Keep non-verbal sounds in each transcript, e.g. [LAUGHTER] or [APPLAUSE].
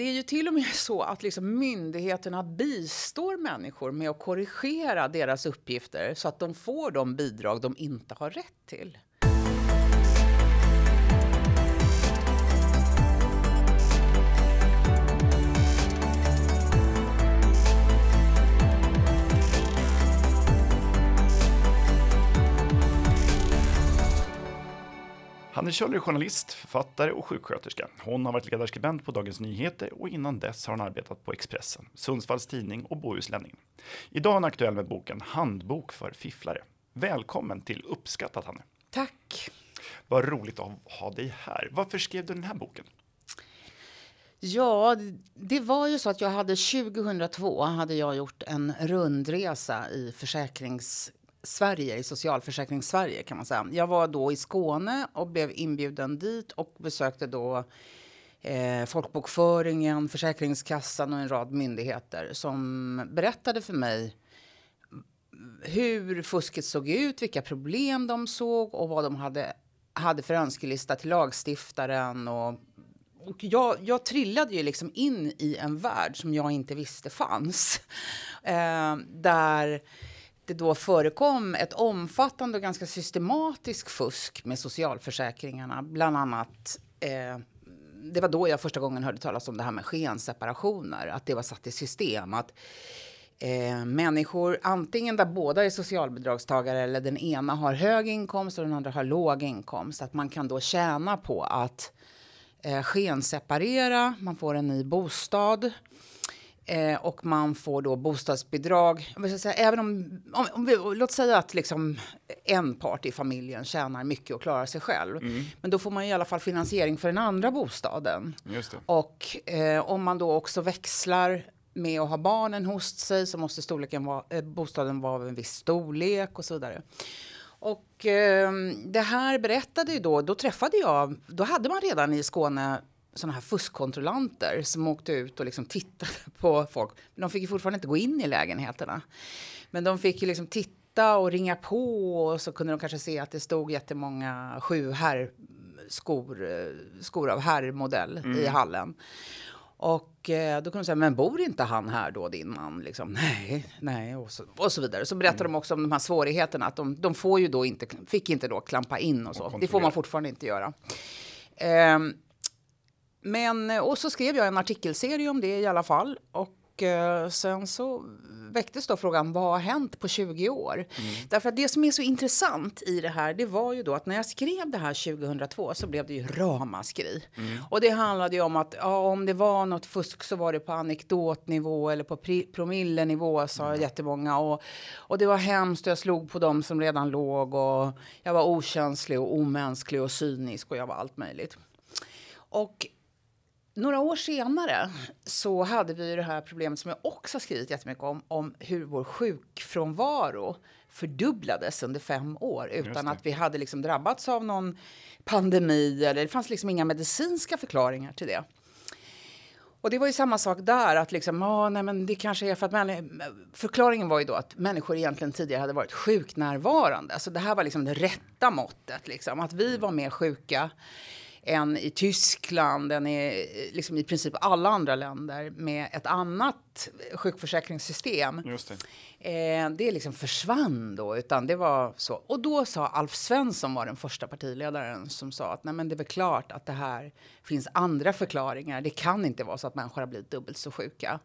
det är ju till och med så att liksom myndigheterna bistår människor med att korrigera deras uppgifter så att de får de bidrag de inte har rätt till. Hanne Kjöller är journalist, författare och sjuksköterska. Hon har varit ledarskribent på Dagens Nyheter och innan dess har hon arbetat på Expressen, Sundsvalls Tidning och Bohuslänningen. Idag är hon aktuell med boken Handbok för fifflare. Välkommen till Uppskattat Hanne. Tack. Vad roligt att ha dig här. Varför skrev du den här boken? Ja, det var ju så att jag hade 2002 hade jag gjort en rundresa i försäkrings Sverige, i socialförsäkrings-Sverige kan man säga. Jag var då i Skåne och blev inbjuden dit och besökte då eh, folkbokföringen, Försäkringskassan och en rad myndigheter som berättade för mig hur fusket såg ut, vilka problem de såg och vad de hade, hade för önskelista till lagstiftaren. Och, och jag, jag trillade ju liksom in i en värld som jag inte visste fanns. Eh, där det då förekom ett omfattande och ganska systematiskt fusk med socialförsäkringarna. Bland annat eh, det var då jag första gången hörde talas om det här med skenseparationer, att det var satt i system. Att eh, människor, antingen där båda är socialbidragstagare eller den ena har hög inkomst och den andra har låg inkomst, att man kan då tjäna på att eh, skenseparera, man får en ny bostad Eh, och man får då bostadsbidrag. Säga, även om, om, om vi, låt säga att liksom en part i familjen tjänar mycket och klarar sig själv. Mm. Men då får man i alla fall finansiering för den andra bostaden. Och eh, om man då också växlar med att ha barnen hos sig så måste storleken vara, eh, bostaden vara av en viss storlek och så vidare. Och eh, det här berättade ju då, då träffade jag, då hade man redan i Skåne sådana här fuskkontrollanter som åkte ut och liksom tittade på folk. Men de fick ju fortfarande inte gå in i lägenheterna. Men de fick ju liksom titta och ringa på och så kunde de kanske se att det stod jättemånga sju herr skor, skor av herrmodell mm. i hallen. Och eh, då kunde de säga, men bor inte han här då, din man? Liksom, nej, nej, och så, och så vidare. Så berättar mm. de också om de här svårigheterna, att de, de får ju då inte, fick inte då klampa in och så. Och det får man fortfarande inte göra. Um, men, och så skrev jag en artikelserie om det i alla fall. Och eh, sen så väcktes då frågan vad har hänt på 20 år? Mm. Därför att det som är så intressant i det här, det var ju då att när jag skrev det här 2002 så blev det ju ramaskri. Mm. Och det handlade ju om att ja, om det var något fusk så var det på anekdotnivå eller på promillenivå sa mm. jättemånga. Och, och det var hemskt och jag slog på dem som redan låg och jag var okänslig och omänsklig och cynisk och jag var allt möjligt. Och några år senare så hade vi det här problemet som jag också har skrivit jättemycket om, om hur vår sjukfrånvaro fördubblades under fem år utan att vi hade liksom drabbats av någon pandemi eller det fanns liksom inga medicinska förklaringar till det. Och det var ju samma sak där, att liksom, ah, nej, men det kanske är för att förklaringen var ju då att människor egentligen tidigare hade varit sjuknärvarande. Alltså det här var liksom det rätta måttet, liksom, att vi var mer sjuka än i Tyskland, än i liksom i princip alla andra länder med ett annat sjukförsäkringssystem. Just det. Eh, det liksom försvann då, utan det var så. Och då sa Alf Svensson var den första partiledaren som sa att nej, men det är väl klart att det här finns andra förklaringar. Det kan inte vara så att människor har blivit dubbelt så sjuka.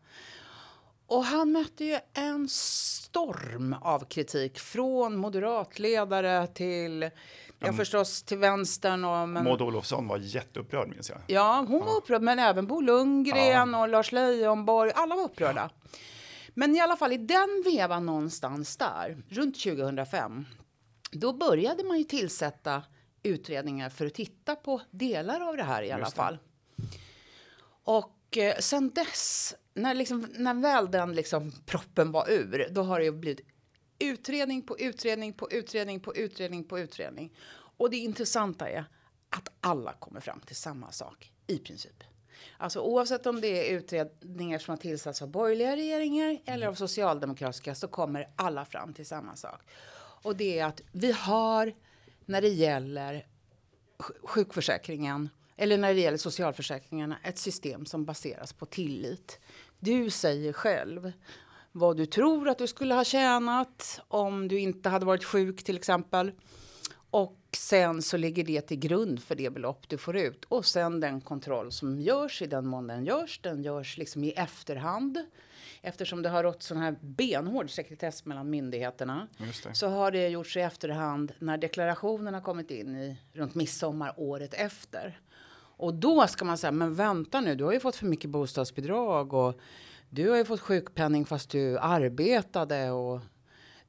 Och han mötte ju en storm av kritik från moderatledare till Ja, förstås till vänstern. Och, men... Maud Olofsson var jätteupprörd minns jag. Ja, hon ja. var upprörd, men även Bo Lundgren ja. och Lars Leijonborg. Alla var upprörda. Ja. Men i alla fall i den vevan någonstans där, runt 2005, då började man ju tillsätta utredningar för att titta på delar av det här i alla fall. Och eh, sen dess, när, liksom, när väl den liksom proppen var ur, då har det ju blivit utredning på utredning på utredning på utredning på utredning. Och det intressanta är att alla kommer fram till samma sak i princip. Alltså oavsett om det är utredningar som har tillsatts av borgerliga regeringar eller av socialdemokratiska så kommer alla fram till samma sak. Och det är att vi har när det gäller sjukförsäkringen eller när det gäller socialförsäkringarna, ett system som baseras på tillit. Du säger själv vad du tror att du skulle ha tjänat om du inte hade varit sjuk till exempel. Och sen så ligger det till grund för det belopp du får ut. Och sen den kontroll som görs i den mån den görs, den görs liksom i efterhand. Eftersom det har rått sån här benhård sekretess mellan myndigheterna så har det gjorts i efterhand när deklarationen har kommit in i runt midsommar året efter. Och då ska man säga, men vänta nu, du har ju fått för mycket bostadsbidrag och du har ju fått sjukpenning fast du arbetade och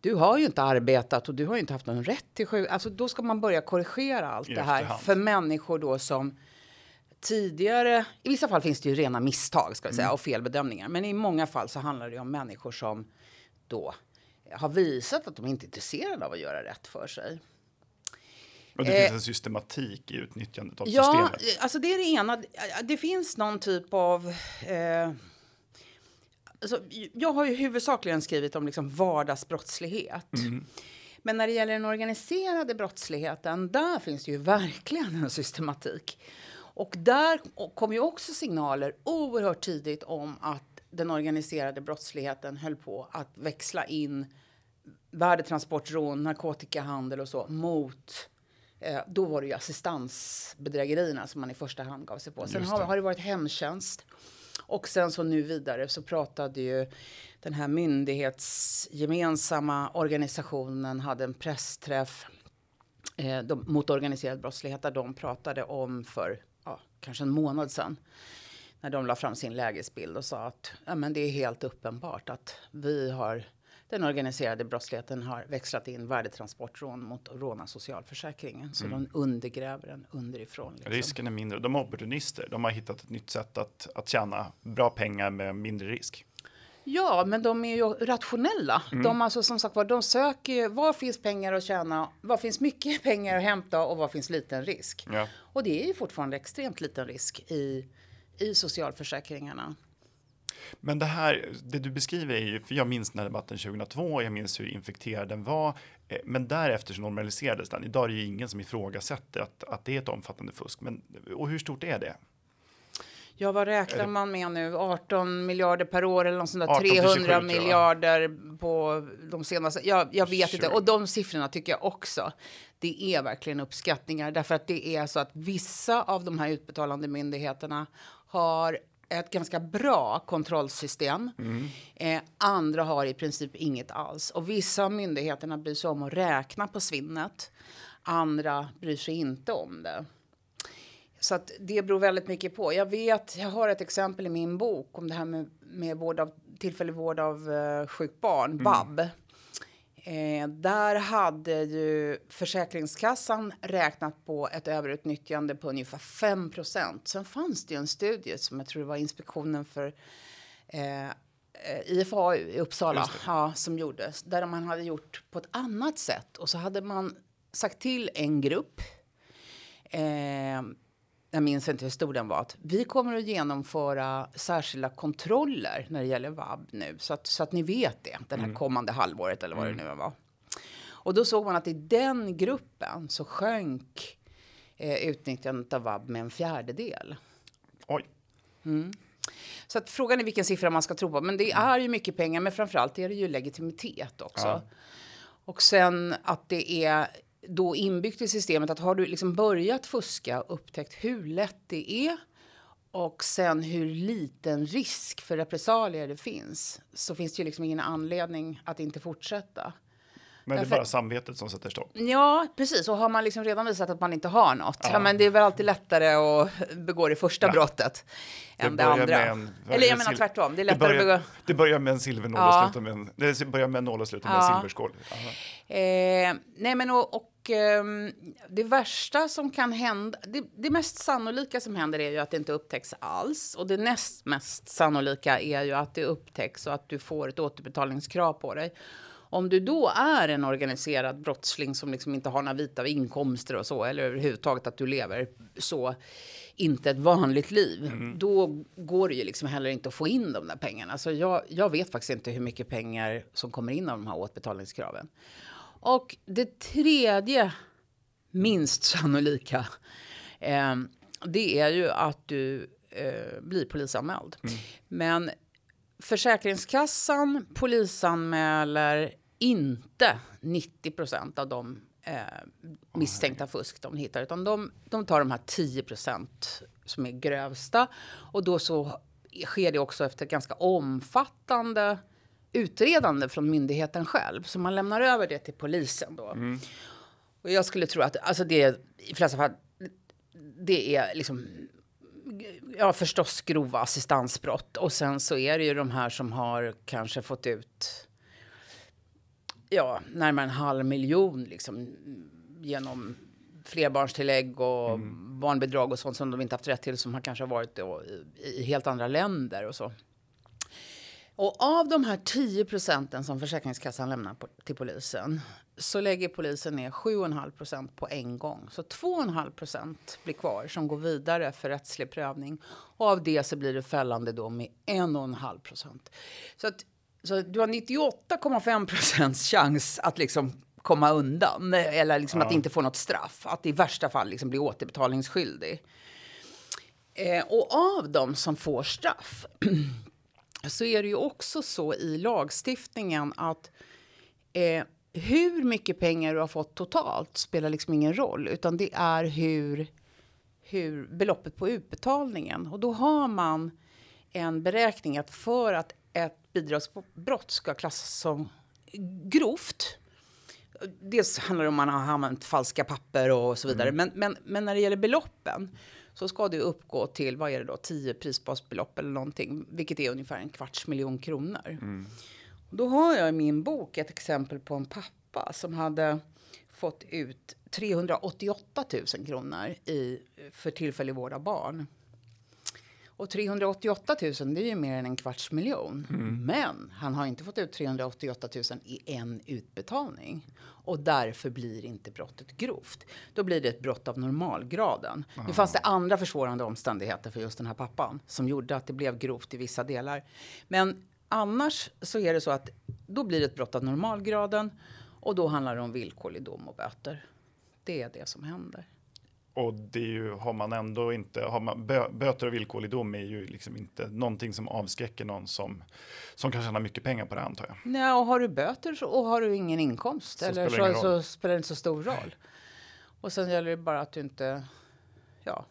du har ju inte arbetat och du har ju inte haft någon rätt till sjuk... Alltså då ska man börja korrigera allt I det här efterhand. för människor då som tidigare, i vissa fall finns det ju rena misstag ska vi säga mm. och felbedömningar, men i många fall så handlar det om människor som då har visat att de inte är intresserade av att göra rätt för sig. Och det finns eh, en systematik i utnyttjandet av ja, systemet? Ja, alltså det är det ena. Det finns någon typ av eh, alltså, jag har ju huvudsakligen skrivit om liksom vardagsbrottslighet. Mm. Men när det gäller den organiserade brottsligheten, där finns det ju verkligen en systematik. Och där kom ju också signaler oerhört tidigt om att den organiserade brottsligheten höll på att växla in värdetransportrån, narkotikahandel och så mot eh, då var det ju assistansbedrägerierna som man i första hand gav sig på. Sen har, har det varit hemtjänst och sen så nu vidare så pratade ju den här myndighetsgemensamma organisationen hade en pressträff eh, de, mot organiserad brottslighet där de pratade om för ja, kanske en månad sedan när de la fram sin lägesbild och sa att ja, men det är helt uppenbart att vi har den organiserade brottsligheten har växlat in värdetransportrån mot råna socialförsäkringen. Så mm. de undergräver den underifrån. Liksom. Risken är mindre. De är opportunister. De har hittat ett nytt sätt att, att tjäna bra pengar med mindre risk. Ja, men de är ju rationella. Mm. De, alltså, som sagt, de söker var finns pengar att tjäna, var finns mycket pengar att hämta och var finns liten risk. Ja. Och det är ju fortfarande extremt liten risk i, i socialförsäkringarna. Men det här, det du beskriver är ju, för jag minns den här debatten 2002, jag minns hur infekterad den var, eh, men därefter så normaliserades den. Idag är det ju ingen som ifrågasätter att, att det är ett omfattande fusk. Men, och hur stort är det? Ja, vad räknar man med nu? 18 miljarder per år eller något sånt där, 300 miljarder på de senaste. Jag, jag vet sure. inte. Och de siffrorna tycker jag också. Det är verkligen uppskattningar därför att det är så att vissa av de här utbetalande myndigheterna har ett ganska bra kontrollsystem. Mm. Eh, andra har i princip inget alls. Och vissa av myndigheterna bryr sig om att räkna på svinnet. Andra bryr sig inte om det. Så att det beror väldigt mycket på. Jag vet, jag har ett exempel i min bok om det här med, med vård av, tillfällig vård av uh, sjukt barn, mm. BAB. Eh, där hade ju Försäkringskassan räknat på ett överutnyttjande på ungefär 5% Sen fanns det ju en studie som jag tror det var Inspektionen för eh, IFAU i Uppsala ja, som gjordes. Där man hade gjort på ett annat sätt. Och så hade man sagt till en grupp eh, jag minns inte hur stor den var, att vi kommer att genomföra särskilda kontroller när det gäller vab nu. Så att, så att ni vet det, den här mm. kommande halvåret eller vad mm. det nu var. Och då såg man att i den gruppen så sjönk eh, utnyttjandet av vab med en fjärdedel. Oj. Mm. Så att frågan är vilken siffra man ska tro på. Men det mm. är ju mycket pengar, men framförallt är det ju legitimitet också. Ja. Och sen att det är då inbyggt i systemet att har du liksom börjat fuska och upptäckt hur lätt det är och sen hur liten risk för repressalier det finns så finns det ju liksom ingen anledning att inte fortsätta. Men det är bara samvetet som sätter stopp? Ja, precis. Och har man liksom redan visat att man inte har något, ja. ja men det är väl alltid lättare att begå det första ja. brottet det än det andra. En, Eller jag menar tvärtom, det är lättare det börjar, att begå... Det börjar med en silvernål ja. och slutar med en, det börjar med en nål och slutar med en silverskål. Eh, nej, men och, och det värsta som kan hända, det, det, mest sannolika som händer är ju att det inte upptäcks alls. Och det näst mest sannolika är ju att det upptäcks och att du får ett återbetalningskrav på dig. Om du då är en organiserad brottsling som liksom inte har några vita inkomster och så, eller överhuvudtaget att du lever så, inte ett vanligt liv, mm. då går det ju liksom heller inte att få in de där pengarna. Så jag, jag vet faktiskt inte hur mycket pengar som kommer in av de här återbetalningskraven. Och det tredje minst [LAUGHS] sannolika eh, det är ju att du eh, blir polisanmäld. Men Försäkringskassan polisanmäler inte 90 procent av de eh, misstänkta fusk de hittar, utan de, de tar de här 10 procent som är grövsta. Och då så sker det också efter ganska omfattande utredande från myndigheten själv. Så man lämnar över det till polisen då. Och jag skulle tro att alltså det i flesta fall, det är liksom ja, förstås grova assistansbrott. Och sen så är det ju de här som har kanske fått ut ja, närmare en halv miljon liksom, genom flerbarnstillägg och barnbidrag och sånt som de inte haft rätt till som har kanske varit då i, i helt andra länder och så. Och av de här 10 procenten som Försäkringskassan lämnar på, till polisen så lägger polisen ner 7,5 procent på en gång. Så 2,5 procent blir kvar som går vidare för rättslig prövning. Och av det så blir det fällande dom med 1,5 procent. Så, att, så du har 98,5 procents chans att liksom komma undan eller liksom att inte få något straff. Att i värsta fall liksom bli återbetalningsskyldig. Eh, och av dem som får straff [CLEARS THROAT] så är det ju också så i lagstiftningen att eh, hur mycket pengar du har fått totalt spelar liksom ingen roll, utan det är hur, hur beloppet på utbetalningen. Och då har man en beräkning att för att ett bidragsbrott ska klassas som grovt Dels handlar det om att man har använt falska papper och så vidare. Men, men, men när det gäller beloppen så ska det uppgå till, vad är det då, 10 prisbasbelopp eller någonting, vilket är ungefär en kvarts miljon kronor. Mm. då har jag i min bok ett exempel på en pappa som hade fått ut 388 000 kronor i, för tillfällig vård av barn. Och 388 000 det är ju mer än en kvarts miljon. Men han har inte fått ut 388 000 i en utbetalning. Och därför blir inte brottet grovt. Då blir det ett brott av normalgraden. Nu fanns det andra försvårande omständigheter för just den här pappan som gjorde att det blev grovt i vissa delar. Men annars så är det så att då blir det ett brott av normalgraden och då handlar det om villkorlig dom och böter. Det är det som händer. Och det ju, har man ändå inte, har man, bö, böter och villkorlig dom är ju liksom inte någonting som avskräcker någon som, som kan tjäna mycket pengar på det antar jag. Nej, och har du böter så, och har du ingen inkomst Så eller spelar så, så spelar det inte så stor roll. Och sen gäller det bara att du inte, ja,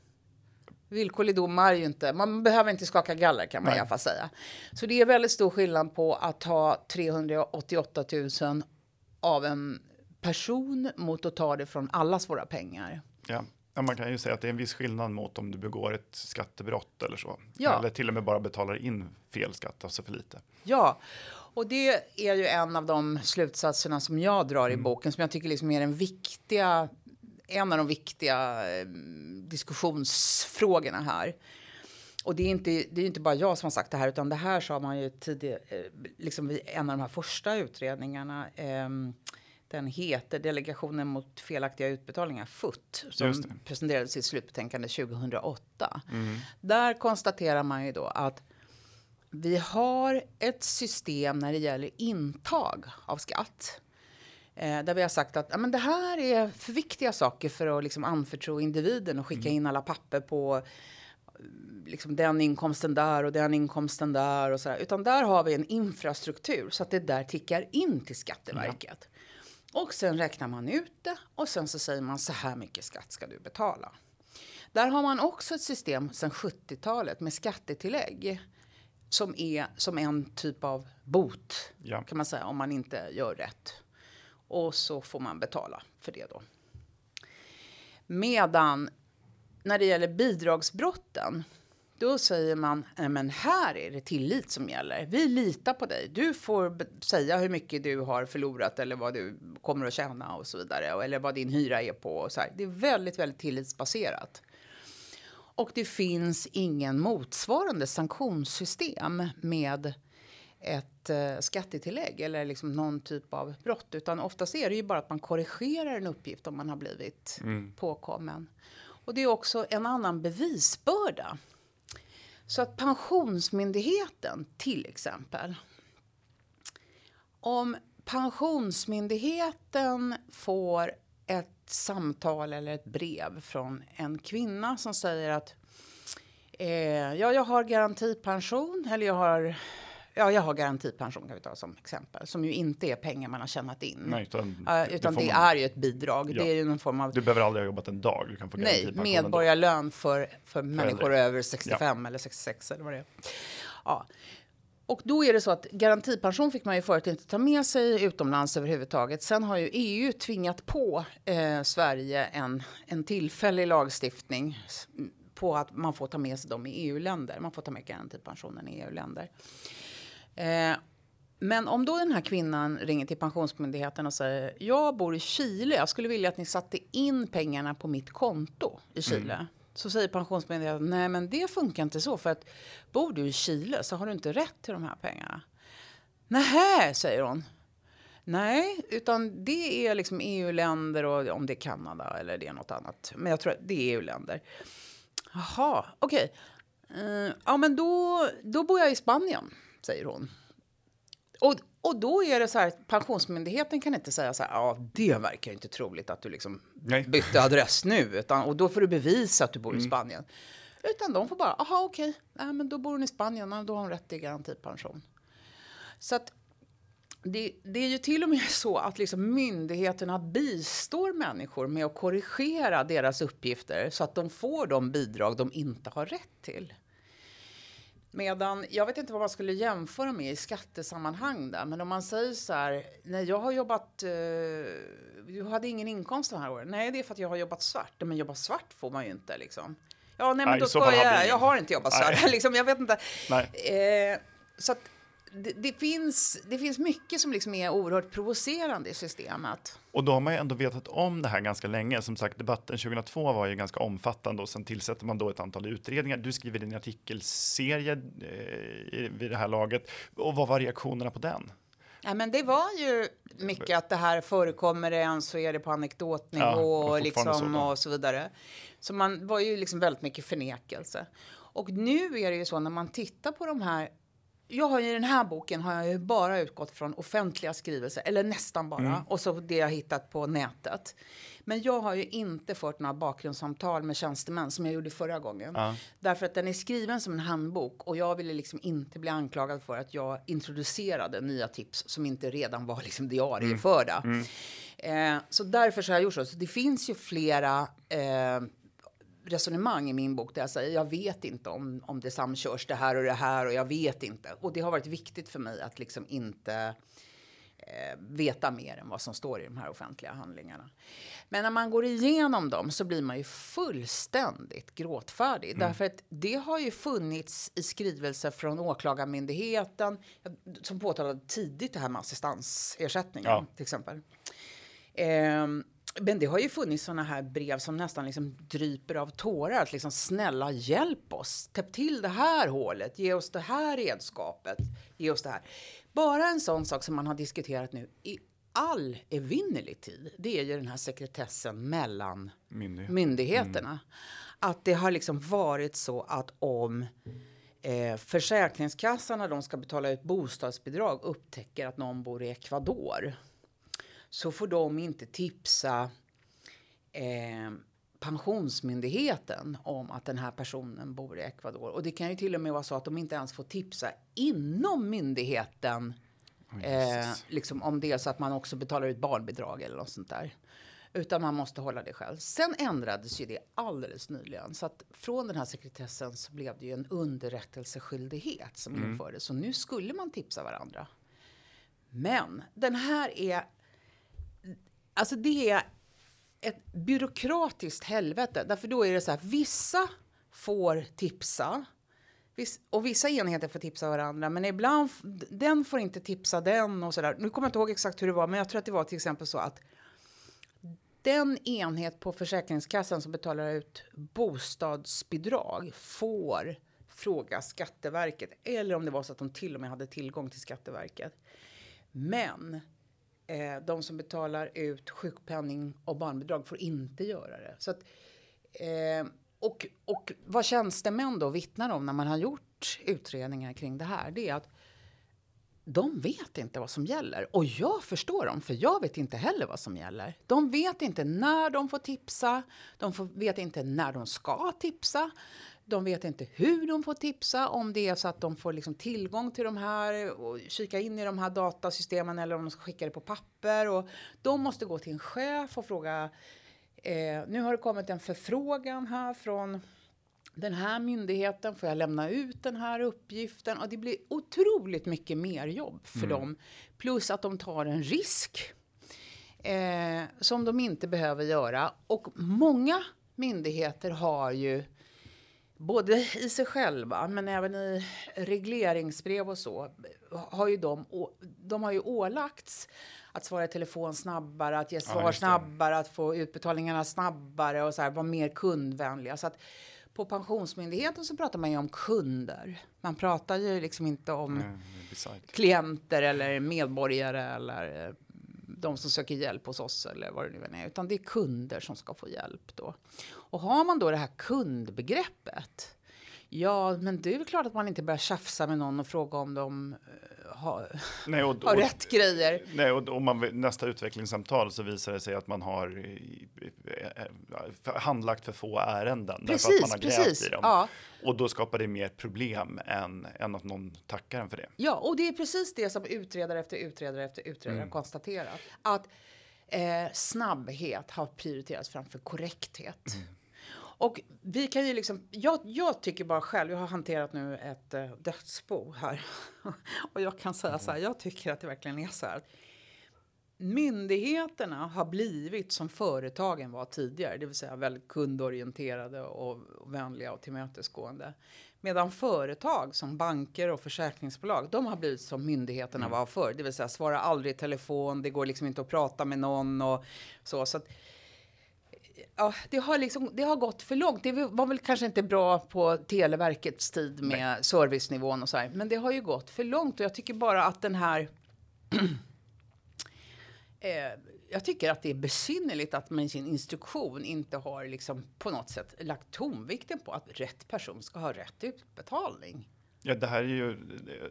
villkorlig dom är ju inte, man behöver inte skaka galler kan man Nej. i alla fall säga. Så det är väldigt stor skillnad på att ta 388 000 av en person mot att ta det från allas våra pengar. Ja. Ja, man kan ju säga att det är en viss skillnad mot om du begår ett skattebrott eller så. Ja. Eller till och med bara betalar in fel skatt, alltså för lite. Ja, och det är ju en av de slutsatserna som jag drar Mm. i boken som jag tycker liksom är den viktiga, en av de viktiga eh, diskussionsfrågorna här. Och det är, inte, det är inte bara jag som har sagt det här, utan det här sa man ju tidigare, eh, liksom vid en av de här första utredningarna. ehm, den heter Delegationen mot felaktiga utbetalningar, FUT, som Just det. presenterade sitt slutbetänkande 2008. Mm. Där konstaterar man ju då att vi har ett system när det gäller intag av skatt. Eh, där vi har sagt att ja, men det här är för viktiga saker för att liksom, anförtro individen och skicka in alla papper på eh, liksom, den inkomsten där och den inkomsten där. Och så där. Utan där har vi en infrastruktur så att det där tickar in till Skatteverket. Och sen räknar man ut det och sen så säger man så här mycket skatt ska du betala. Där har man också ett system sedan 70-talet med skattetillägg som är som en typ av bot Ja. kan man säga om man inte gör rätt. Och så får man betala för det då. Medan när det gäller bidragsbrotten då säger man, men här är det tillit som gäller. Vi litar på dig. Du får säga hur mycket du har förlorat eller vad du kommer att tjäna och så vidare. Eller vad din hyra är på. Och så här. Det är väldigt, väldigt tillitsbaserat. Och det finns ingen motsvarande sanktionssystem med ett eh, skattetillägg eller liksom någon typ av brott. Utan oftast är det ju bara att man korrigerar en uppgift om man har blivit påkommen. Och det är också en annan bevisbörda. Så att Pensionsmyndigheten till exempel. Om Pensionsmyndigheten får ett samtal eller ett brev från en kvinna som säger att eh, ja, jag har garantipension eller jag har Ja, jag har garantipension kan vi ta som exempel, som ju inte är pengar man har tjänat in. Nej, utan uh, utan det, det man... är ju ett bidrag. Ja. Det är ju någon form av... Du behöver aldrig ha jobbat en dag. Du kan få Nej, medborgarlön för, för människor Äldre. över 65 ja. eller 66 eller vad det är. Ja. Och då är det så att garantipension fick man ju förut inte ta med sig utomlands överhuvudtaget. Sen har ju EU tvingat på eh, Sverige en, en tillfällig lagstiftning på att man får ta med sig dem i EU-länder. Man får ta med garantipensionen i EU-länder. Eh, men om då den här kvinnan ringer till Pensionsmyndigheten och säger jag bor i Chile, jag skulle vilja att ni satte in pengarna på mitt konto i Chile. Mm. Så säger Pensionsmyndigheten, nej men det funkar inte så för att bor du i Chile så har du inte rätt till de här pengarna. Nähä, säger hon. Nej, utan det är liksom EU-länder och om det är Kanada eller det är något annat. Men jag tror att det är EU-länder. Jaha, okej. Okay. Uh, ja, men då, då bor jag i Spanien, säger hon. Och, och då är det så här, Pensionsmyndigheten kan inte säga så här, ja det verkar inte troligt att du liksom Nej. bytte adress nu, utan, och då får du bevisa att du bor Mm. i Spanien. Utan de får bara, aha okej, okay. men då bor hon i Spanien, och då har hon rätt till garantipension. Så att det, det, är ju till och med [LAUGHS] så att liksom myndigheterna bistår människor med att korrigera deras uppgifter så att de får de bidrag de inte har rätt till. Medan, jag vet inte vad man skulle jämföra med i skattesammanhang där, men om man säger så här, nej jag har jobbat, eh, du hade ingen inkomst de här åren. Nej, det är för att jag har jobbat svart. Men jobba svart får man ju inte liksom. Ja, nej men Nej, då ska jag, jag har inte jobbat svart. [LAUGHS] liksom, jag vet inte. Nej. Eh, så att det, det, finns, det finns mycket som liksom är oerhört provocerande i systemet. Och då har man ju ändå vetat om det här ganska länge. Som sagt, debatten 2002 var ju ganska omfattande och sen tillsätter man då ett antal utredningar. Du skriver din artikelserie eh, i- vid det här laget. Och vad var reaktionerna på den? Ja, men det var ju mycket att det här förekommer än så är det på anekdotnivå Ja, och liksom, så, och så vidare. Så man var ju liksom väldigt mycket förnekelse. Och nu är det ju så när man tittar på de här jag har ju i den här boken har jag ju bara utgått från offentliga skrivelser, eller nästan bara, Mm. och så det jag hittat på nätet. Men jag har ju inte fört några bakgrundssamtal med tjänstemän som jag gjorde förra gången. Ja. Därför att den är skriven som en handbok och jag ville liksom inte bli anklagad för att jag introducerade nya tips som inte redan var liksom diarieförda. Eh, så därför så har jag gjort så. så det finns ju flera eh, resonemang i min bok där jag säger jag vet inte om, om det samkörs det här och det här och jag vet inte. Och det har varit viktigt för mig att liksom inte eh, veta mer än vad som står i de här offentliga handlingarna. Men när man går igenom dem så blir man ju fullständigt gråtfärdig. Därför att det har ju funnits i skrivelser från Åklagarmyndigheten som påtalade tidigt det här med assistansersättningen Ja. till exempel. Ehm, men det har ju funnits såna här brev som nästan liksom dryper av tårar. Att liksom, snälla hjälp oss, täpp till det här hålet, ge oss det här redskapet, ge oss det här. Bara en sån sak som man har diskuterat nu i all evinnerlig tid, det är ju den här sekretessen mellan Myndighet. myndigheterna. Att det har liksom varit så att om eh, Försäkringskassan när de ska betala ut bostadsbidrag upptäcker att någon bor i Ecuador så får de inte tipsa eh, Pensionsmyndigheten om att den här personen bor i Ecuador. Och det kan ju till och med vara så att de inte ens får tipsa inom myndigheten eh, liksom om det är så att man också betalar ut barnbidrag eller något sånt där. Utan man måste hålla det själv. Sen ändrades ju det alldeles nyligen. Så att från den här sekretessen så blev det ju en underrättelseskyldighet som infördes. Så nu skulle man tipsa varandra. Men den här är... Alltså det är ett byråkratiskt helvete. Därför då är det så här, vissa får tipsa. Och vissa enheter får tipsa varandra, men ibland den får inte tipsa den och sådär. Nu kommer jag inte ihåg exakt hur det var, men jag tror att det var till exempel så att den enhet på Försäkringskassan som betalar ut bostadsbidrag får fråga Skatteverket, eller om det var så att de till och med hade tillgång till Skatteverket. Men eh, de som betalar ut sjukpenning och barnbidrag får inte göra det. Så att, eh, och, och vad tjänstemän då vittnar om när man har gjort utredningar kring det här, det är att de vet inte vad som gäller. Och jag förstår dem, för jag vet inte heller vad som gäller. De vet inte när de får tipsa, de får, vet inte när de ska tipsa. De vet inte hur de får tipsa, om det är så att de får liksom tillgång till de här och kika in i de här datasystemen eller om de ska skicka det på papper. Och de måste gå till en chef och fråga, eh, nu har det kommit en förfrågan här från den här myndigheten, får jag lämna ut den här uppgiften? Och det blir otroligt mycket mer jobb för mm. dem. Plus att de tar en risk eh, som de inte behöver göra. Och många myndigheter har ju både i sig själva men även i regleringsbrev och så har ju de, de har ju ålagts att svara i telefon snabbare, att ge svar ja, snabbare, att få utbetalningarna snabbare och så här, vara mer kundvänliga. Så att på Pensionsmyndigheten så pratar man ju om kunder. Man pratar ju liksom inte om mm, klienter eller medborgare eller eh, de som söker hjälp hos oss eller vad det nu än är, utan det är kunder som ska få hjälp då. Och har man då det här kundbegreppet, ja, men det är väl klart att man inte börjar tjafsa med någon och fråga om de eh, ha, nej, och, [LAUGHS] ha rätt grejer. Nej, och om man nästa utvecklingssamtal så visar det sig att man har handlagt för få ärenden. Precis, därför att man har precis. i dem. Ja. Och då skapar det mer problem än, än att någon tackar en för det. Ja, och det är precis det som utredare efter utredare efter utredare mm. konstaterat. Att eh, snabbhet har prioriterats framför korrekthet. Mm. Och vi kan ju liksom, jag, jag tycker bara själv, jag har hanterat nu ett eh, dödsbo här. [LAUGHS] och jag kan säga så här, jag tycker att det verkligen är så här. Myndigheterna har blivit som företagen var tidigare, det vill säga väldigt kundorienterade och, och vänliga och tillmötesgående. Medan företag som banker och försäkringsbolag, de har blivit som myndigheterna mm. var förr. Det vill säga svara aldrig i telefon, det går liksom inte att prata med någon och så. så att, ja, det, har liksom, det har gått för långt. Det var väl kanske inte bra på Televerkets tid med Nej. servicenivån och så här. Men det har ju gått för långt och jag tycker bara att den här [CLEARS THROAT] eh, jag tycker att det är besynnerligt att man i sin instruktion inte har liksom på något sätt lagt tonvikten på att rätt person ska ha rätt utbetalning. Ja, det här är ju,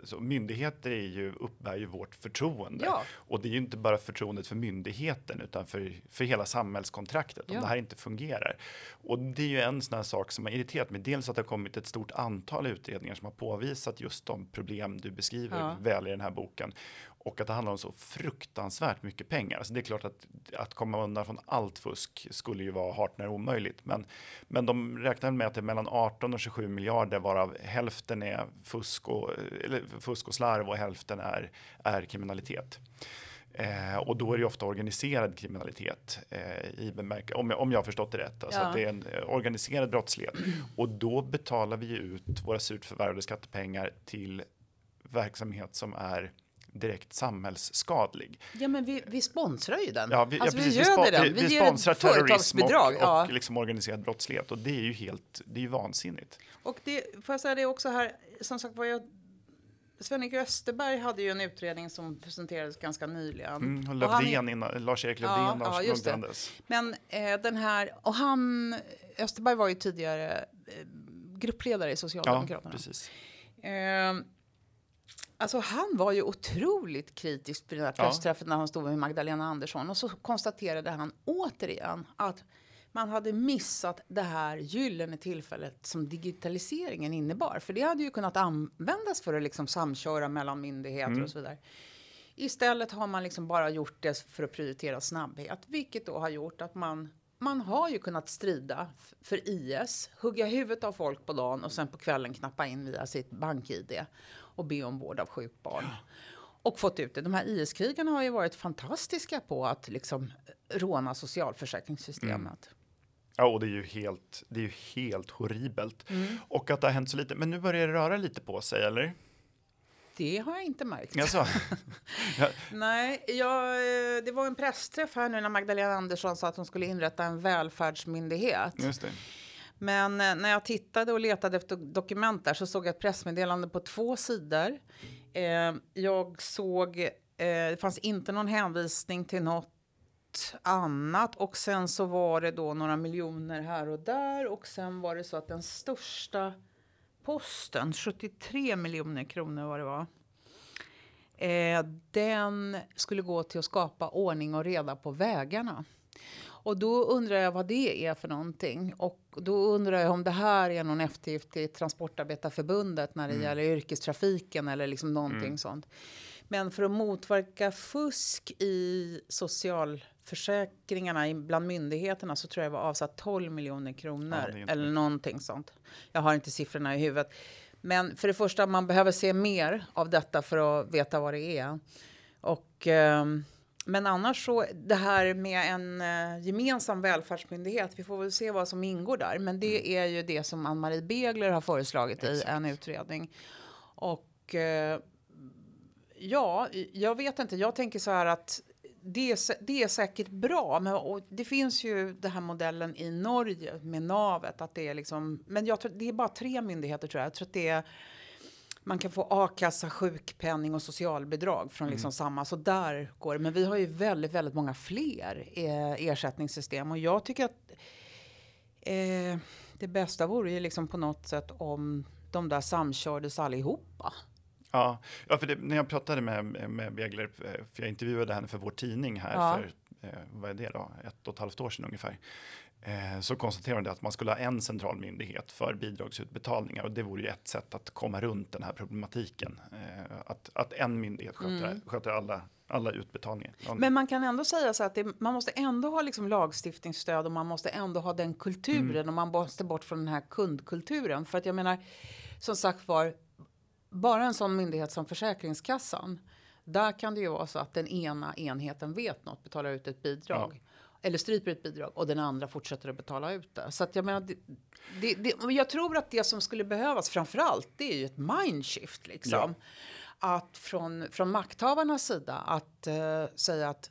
så myndigheter är ju, uppbär ju vårt förtroende. Ja. Och det är ju inte bara förtroendet för myndigheten utan för, för hela samhällskontraktet om ja. det här inte fungerar. Och det är ju en sån här sak som har irriterat mig. Dels att det har kommit ett stort antal utredningar som har påvisat just de problem du beskriver ja. väl i den här boken och att det handlar om så fruktansvärt mycket pengar. Alltså det är klart att, att komma undan från allt fusk skulle ju vara hart när omöjligt. Men, men de räknar med att det är mellan 18 och 27 miljarder varav hälften är fusk och, fusk och slarv och hälften är, är kriminalitet. Eh, och då är det ofta organiserad kriminalitet eh, i bemärk om, jag, om jag har förstått det rätt. Alltså ja. att det är en eh, organiserad brottslighet. Och då betalar vi ut våra surt förvärvade skattepengar till verksamhet som är direkt samhällsskadlig. Ja, men vi, vi sponsrar ju den. Ja, vi, alltså, ja, precis, vi, vi, den. vi, vi sponsrar terrorism och, ja. och liksom organiserad brottslighet och det är ju helt, det är ju vansinnigt. Och det, får jag säga det också här, som sagt var jag Sven-Erik Österberg hade ju en utredning som presenterades ganska nyligen. Mm, Lövdén, Lars-Erik Lövdén, ja, ja, Men eh, den här, och han, Österberg var ju tidigare eh, gruppledare i Socialdemokraterna. Ja, precis. Eh, Alltså han var ju otroligt kritisk på den här pressträffen när han stod med Magdalena Andersson. Och så konstaterade han återigen att man hade missat det här gyllene tillfället som digitaliseringen innebar. För det hade ju kunnat användas för att liksom samköra mellan myndigheter mm. och så vidare. Istället har man liksom bara gjort det för att prioritera snabbhet, vilket då har gjort att man man har ju kunnat strida för IS, hugga huvudet av folk på dagen och sen på kvällen knappa in via sitt bank-id och be om vård av sjukt barn. Ja. Och fått ut det. De här IS-krigarna har ju varit fantastiska på att liksom råna socialförsäkringssystemet. Mm. Ja, och det är ju helt, det är ju helt horribelt. Mm. Och att det har hänt så lite. Men nu börjar det röra lite på sig, eller? Det har jag inte märkt. Alltså. [LAUGHS] ja. Nej, jag, det var en pressträff här nu när Magdalena Andersson sa att hon skulle inrätta en välfärdsmyndighet. Just det. Men eh, när jag tittade och letade efter dokument där så såg jag ett pressmeddelande på två sidor. Eh, jag såg, eh, det fanns inte någon hänvisning till något annat och sen så var det då några miljoner här och där och sen var det så att den största posten, 73 miljoner kronor vad det var. Eh, den skulle gå till att skapa ordning och reda på vägarna. Och då undrar jag vad det är för någonting. Och då undrar jag om det här är någon eftergift till Transportarbetarförbundet när det mm. gäller yrkestrafiken eller liksom någonting mm. sånt. Men för att motverka fusk i socialförsäkringarna bland myndigheterna så tror jag var avsatt 12 miljoner kronor ja, eller någonting sånt. Jag har inte siffrorna i huvudet. Men för det första, man behöver se mer av detta för att veta vad det är. Och, eh, men annars så, det här med en eh, gemensam välfärdsmyndighet, vi får väl se vad som ingår där. Men det mm. är ju det som Ann-Marie Begler har föreslagit Exakt. i en utredning. Och eh, ja, jag vet inte, jag tänker så här att det är, det är säkert bra, men det finns ju den här modellen i Norge med navet. Att det är liksom, men jag tror, det är bara tre myndigheter tror jag. Jag tror att det är, man kan få a-kassa, sjukpenning och socialbidrag från liksom mm. samma. Så där går det. Men vi har ju väldigt, väldigt många fler eh, ersättningssystem. Och jag tycker att eh, det bästa vore ju liksom på något sätt om de där samkördes allihopa. Ja, ja för det, när jag pratade med, med Wegler, eh, för jag intervjuade henne för vår tidning här ja. för, eh, vad är det då, ett och ett halvt år sedan ungefär. Eh, så konstaterade att man skulle ha en central myndighet för bidragsutbetalningar och det vore ju ett sätt att komma runt den här problematiken. Att, att en myndighet sköter, mm. sköter alla alla utbetalningar. Men man kan ändå säga så att det, man måste ändå ha liksom lagstiftningsstöd och man måste ändå ha den kulturen mm. och man måste bort från den här kundkulturen. För att jag menar, som sagt var, bara en sån myndighet som Försäkringskassan. Där kan det ju vara så att den ena enheten vet något, betalar ut ett bidrag. Ja. Eller stryper ett bidrag och den andra fortsätter att betala ut det. Så att jag menar, det, det, det, jag tror att det som skulle behövas framförallt det är ju ett mindshift liksom. Ja. Att från, från makthavarnas sida att uh, säga att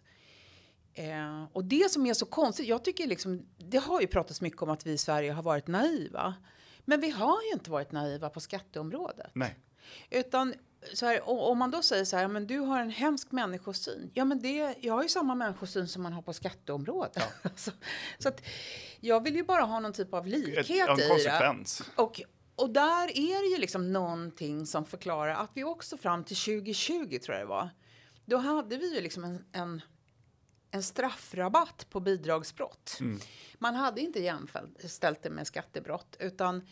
uh, och det som är så konstigt, jag tycker liksom, det har ju pratats mycket om att vi i Sverige har varit naiva. Men vi har ju inte varit naiva på skatteområdet. Nej. Utan så här, om man då säger så här, men du har en hemsk människosyn. Ja, men det, jag har ju samma människosyn som man har på skatteområdet. Ja. [LAUGHS] så, så att jag vill ju bara ha någon typ av likhet Ett, en konsekvens. i det. Och, och där är det ju liksom någonting som förklarar att vi också fram till 2020 tror jag det var. Då hade vi ju liksom en, en, en straffrabatt på bidragsbrott. Mm. Man hade inte jämställt det med skattebrott utan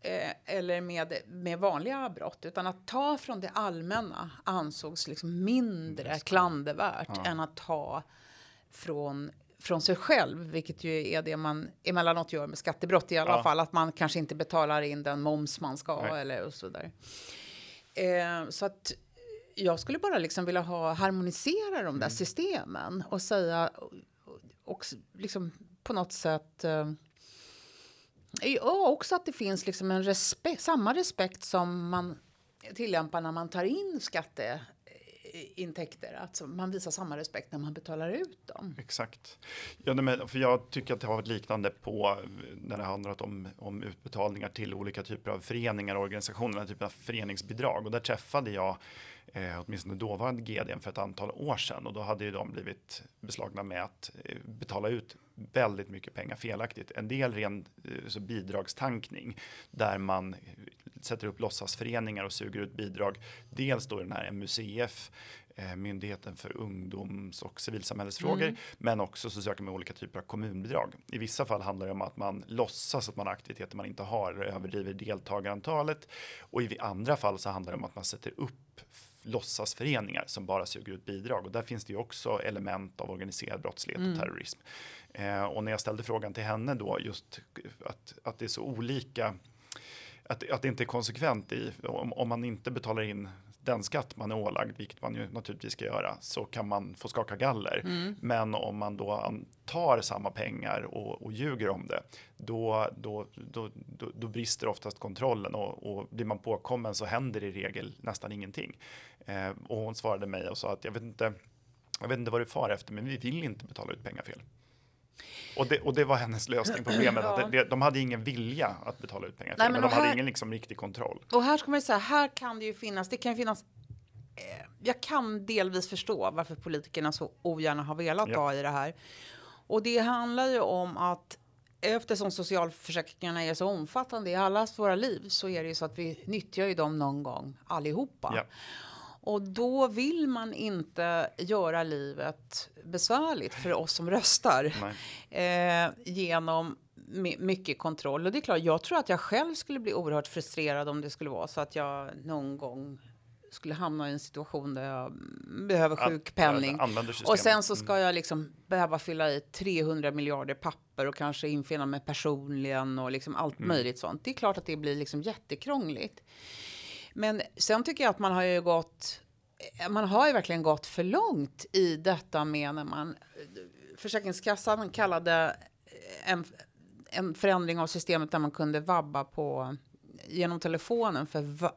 eh, eller med, med vanliga brott, utan att ta från det allmänna ansågs liksom mindre klandervärt ja. än att ta från från sig själv, vilket ju är det man emellanåt gör med skattebrott i alla ja. fall, att man kanske inte betalar in den moms man ska Nej. eller och så vidare. Eh, så att jag skulle bara liksom vilja ha harmonisera de där mm. systemen och säga och liksom på något sätt eh, Ja, också att det finns liksom en respekt, samma respekt som man tillämpar när man tar in skatteintäkter. Att man visar samma respekt när man betalar ut dem. Exakt. Ja, men, för jag tycker att det har varit liknande på eh, när det handlat om, om utbetalningar till olika typer av föreningar och organisationer, den typen av föreningsbidrag. Och där träffade jag eh, åtminstone dåvarande GD för ett antal år sedan och då hade ju de blivit beslagna med att eh, betala ut väldigt mycket pengar felaktigt. En del ren eh, så bidragstankning där man sätter upp låtsasföreningar och suger ut bidrag. Dels då den här MUCF eh, Myndigheten för ungdoms och civilsamhällesfrågor, mm. men också så söker man olika typer av kommunbidrag. I vissa fall handlar det om att man låtsas att man har aktiviteter man inte har, överdriver deltagarantalet och i andra fall så handlar det om att man sätter upp låtsasföreningar som bara suger ut bidrag och där finns det ju också element av organiserad brottslighet mm. och terrorism. Eh, och när jag ställde frågan till henne då just att, att det är så olika att, att det inte är konsekvent i om, om man inte betalar in den skatt man är ålagd, vilket man ju naturligtvis ska göra, så kan man få skaka galler. Mm. Men om man då tar samma pengar och, och ljuger om det, då, då, då, då, då brister oftast kontrollen och, och blir man påkommen så händer i regel nästan ingenting. Eh, och hon svarade mig och sa att jag vet inte, jag vet inte vad du far efter, men vi vill inte betala ut pengar fel. Och det, och det var hennes lösning på problemet. ja. att det, de hade ingen vilja att betala ut pengar, Nej, men, men de här, hade ingen liksom riktig kontroll. Och här ska man ju säga, här kan det ju finnas, det kan ju finnas eh, jag kan delvis förstå varför politikerna så ogärna har velat ja. ta i det här. Och det handlar ju om att eftersom socialförsäkringarna är så omfattande i allas våra liv så är det ju så att vi nyttjar ju dem någon gång allihopa. Ja. Och då vill man inte göra livet besvärligt för oss som röstar eh, genom mycket kontroll. Och det är klart, jag tror att jag själv skulle bli oerhört frustrerad om det skulle vara så att jag någon gång skulle hamna i en situation där jag behöver sjukpenning. och sen så ska mm. jag liksom behöva fylla i 300 miljarder papper och kanske infinna mig personligen och liksom allt mm. möjligt sånt. Det är klart att det blir liksom jättekrångligt. Men sen tycker jag att man har ju gått man har ju verkligen gått för långt i detta med när man Försäkringskassan kallade en, en förändring av systemet där man kunde vabba på genom telefonen för va.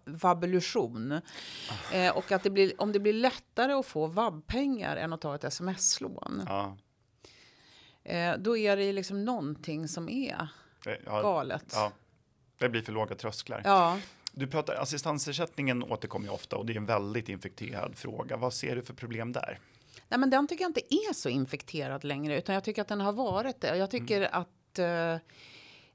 Oh. Eh, och att det blir, om det blir lättare att få vabbpengar än att ta ett sms-lån. Ja. Eh, då är det liksom någonting som är eh, galet. Ja. Det blir för låga trösklar. Ja. Du pratar assistansersättningen återkommer ju ofta och det är en väldigt infekterad fråga. Vad ser du för problem där? Nej, men den tycker jag inte är så infekterad längre, utan jag tycker att den har varit det. Jag tycker mm. att eh,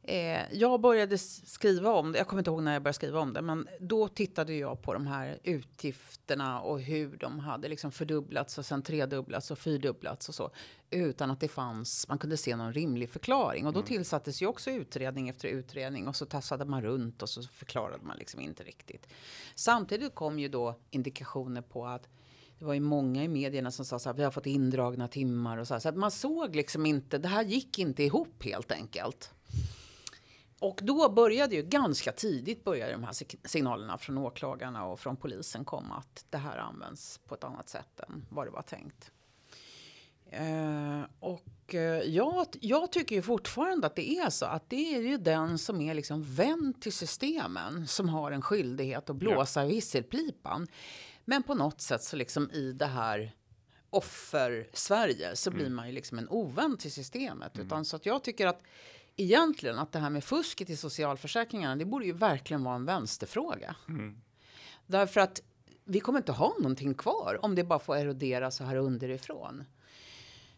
Eh, jag började skriva om det, jag kommer inte ihåg när jag började skriva om det, men då tittade jag på de här utgifterna och hur de hade liksom fördubblats och sen tredubblats och fyrdubblats och så. Utan att det fanns, man kunde se någon rimlig förklaring. Och då mm. tillsattes ju också utredning efter utredning och så tassade man runt och så förklarade man liksom inte riktigt. Samtidigt kom ju då indikationer på att det var ju många i medierna som sa så här, vi har fått indragna timmar och så här. Så att man såg liksom inte, det här gick inte ihop helt enkelt. Och då började ju ganska tidigt började de här signalerna från åklagarna och från polisen komma att det här används på ett annat sätt än vad det var tänkt. Eh, och eh, jag, jag, tycker ju fortfarande att det är så att det är ju den som är liksom vän till systemen som har en skyldighet att blåsa ja. visselpipan. Men på något sätt så liksom i det här offer-Sverige så mm. blir man ju liksom en ovän till systemet. Mm. Utan så att jag tycker att egentligen att det här med fusket i socialförsäkringarna, det borde ju verkligen vara en vänsterfråga. Mm. Därför att vi kommer inte ha någonting kvar om det bara får erodera så här underifrån.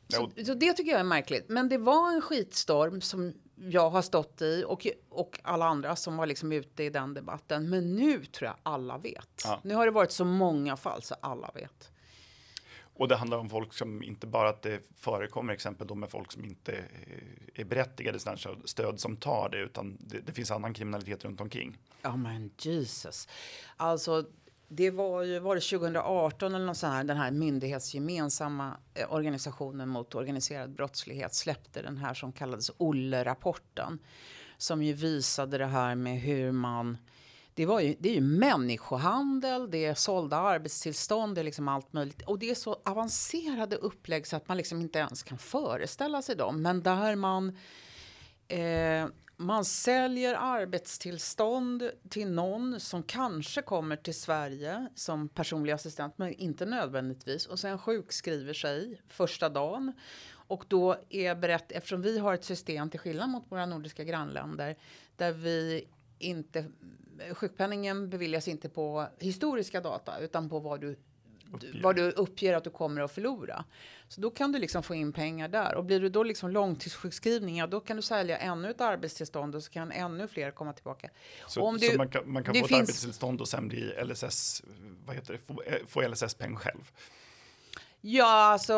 Så, så, det tycker jag är märkligt. Men det var en skitstorm som jag har stått i och, och alla andra som var liksom ute i den debatten. Men nu tror jag alla vet. Ja. Nu har det varit så många fall så alla vet. Och det handlar om folk som inte bara att det förekommer exempel då med folk som inte eh, är berättigade till stöd som tar det, utan det, det, finns annan kriminalitet runt omkring. Ja, men Jesus. Alltså, det var ju var det 2018 eller något sånt här, den här myndighetsgemensamma eh, organisationen mot organiserad brottslighet släppte den här som kallades Olle-rapporten. Som ju visade det här med hur man det, var ju, det är ju människohandel, det är sålda arbetstillstånd, det är liksom allt möjligt. Och det är så avancerade upplägg så att man liksom inte ens kan föreställa sig dem. Men där man, eh, man säljer arbetstillstånd till någon som kanske kommer till Sverige som personlig assistent, men inte nödvändigtvis. Och sen sjukskriver sig första dagen. Och då är berett, eftersom vi har ett system till skillnad mot våra nordiska grannländer där vi inte sjukpenningen beviljas inte på historiska data utan på vad du uppger. vad du uppger att du kommer att förlora. Så då kan du liksom få in pengar där. Och blir du då liksom långtidssjukskrivning, ja, då kan du sälja ännu ett arbetstillstånd och så kan ännu fler komma tillbaka. Så, om du, så man kan, man kan få ett finns, arbetstillstånd och sen bli LSS, vad heter det, få, eh, få LSS-peng själv? Ja, alltså,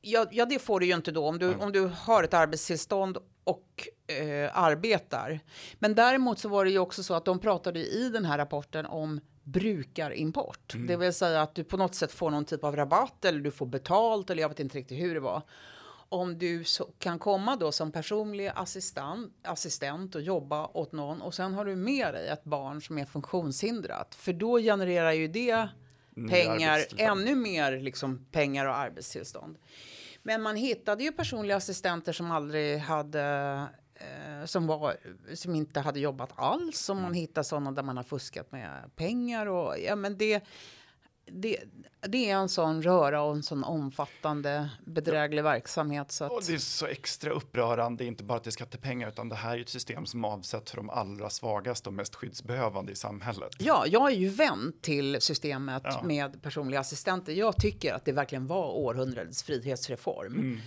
ja, ja, det får du ju inte då. Om du, mm. om du har ett arbetstillstånd och eh, arbetar. Men däremot så var det ju också så att de pratade i den här rapporten om brukarimport. Mm. Det vill säga att du på något sätt får någon typ av rabatt eller du får betalt eller jag vet inte riktigt hur det var. Om du kan komma då som personlig assistent, assistent och jobba åt någon och sen har du med dig ett barn som är funktionshindrat. För då genererar ju det pengar, ännu mer liksom pengar och arbetstillstånd. Men man hittade ju personliga assistenter som aldrig hade som, var, som inte hade jobbat alls. Och man mm. hittar sådana där man har fuskat med pengar. Och, ja, men det, det, det är en sån röra och en sån omfattande bedräglig verksamhet. Så att... och det är så extra upprörande, inte bara att det är skattepengar, utan det här är ett system som avsätts för de allra svagaste och mest skyddsbehövande i samhället. Ja, jag är ju vän till systemet ja. med personliga assistenter. Jag tycker att det verkligen var århundradets frihetsreform. Mm.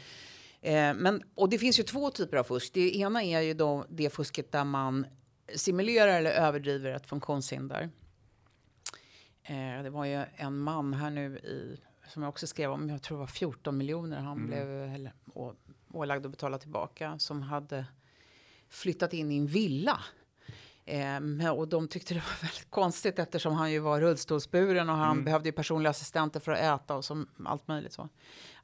Eh, men, och det finns ju två typer av fusk. Det ena är ju då det fusket där man simulerar eller överdriver ett funktionshinder. Eh, det var ju en man här nu i, som jag också skrev om, jag tror det var 14 miljoner han Mm. blev eller, å, ålagd att betala tillbaka, som hade flyttat in i en villa. Eh, och de tyckte det [LAUGHS] var väldigt konstigt eftersom han ju var rullstolsburen och han Mm. behövde ju personliga assistenter för att äta och som allt möjligt så.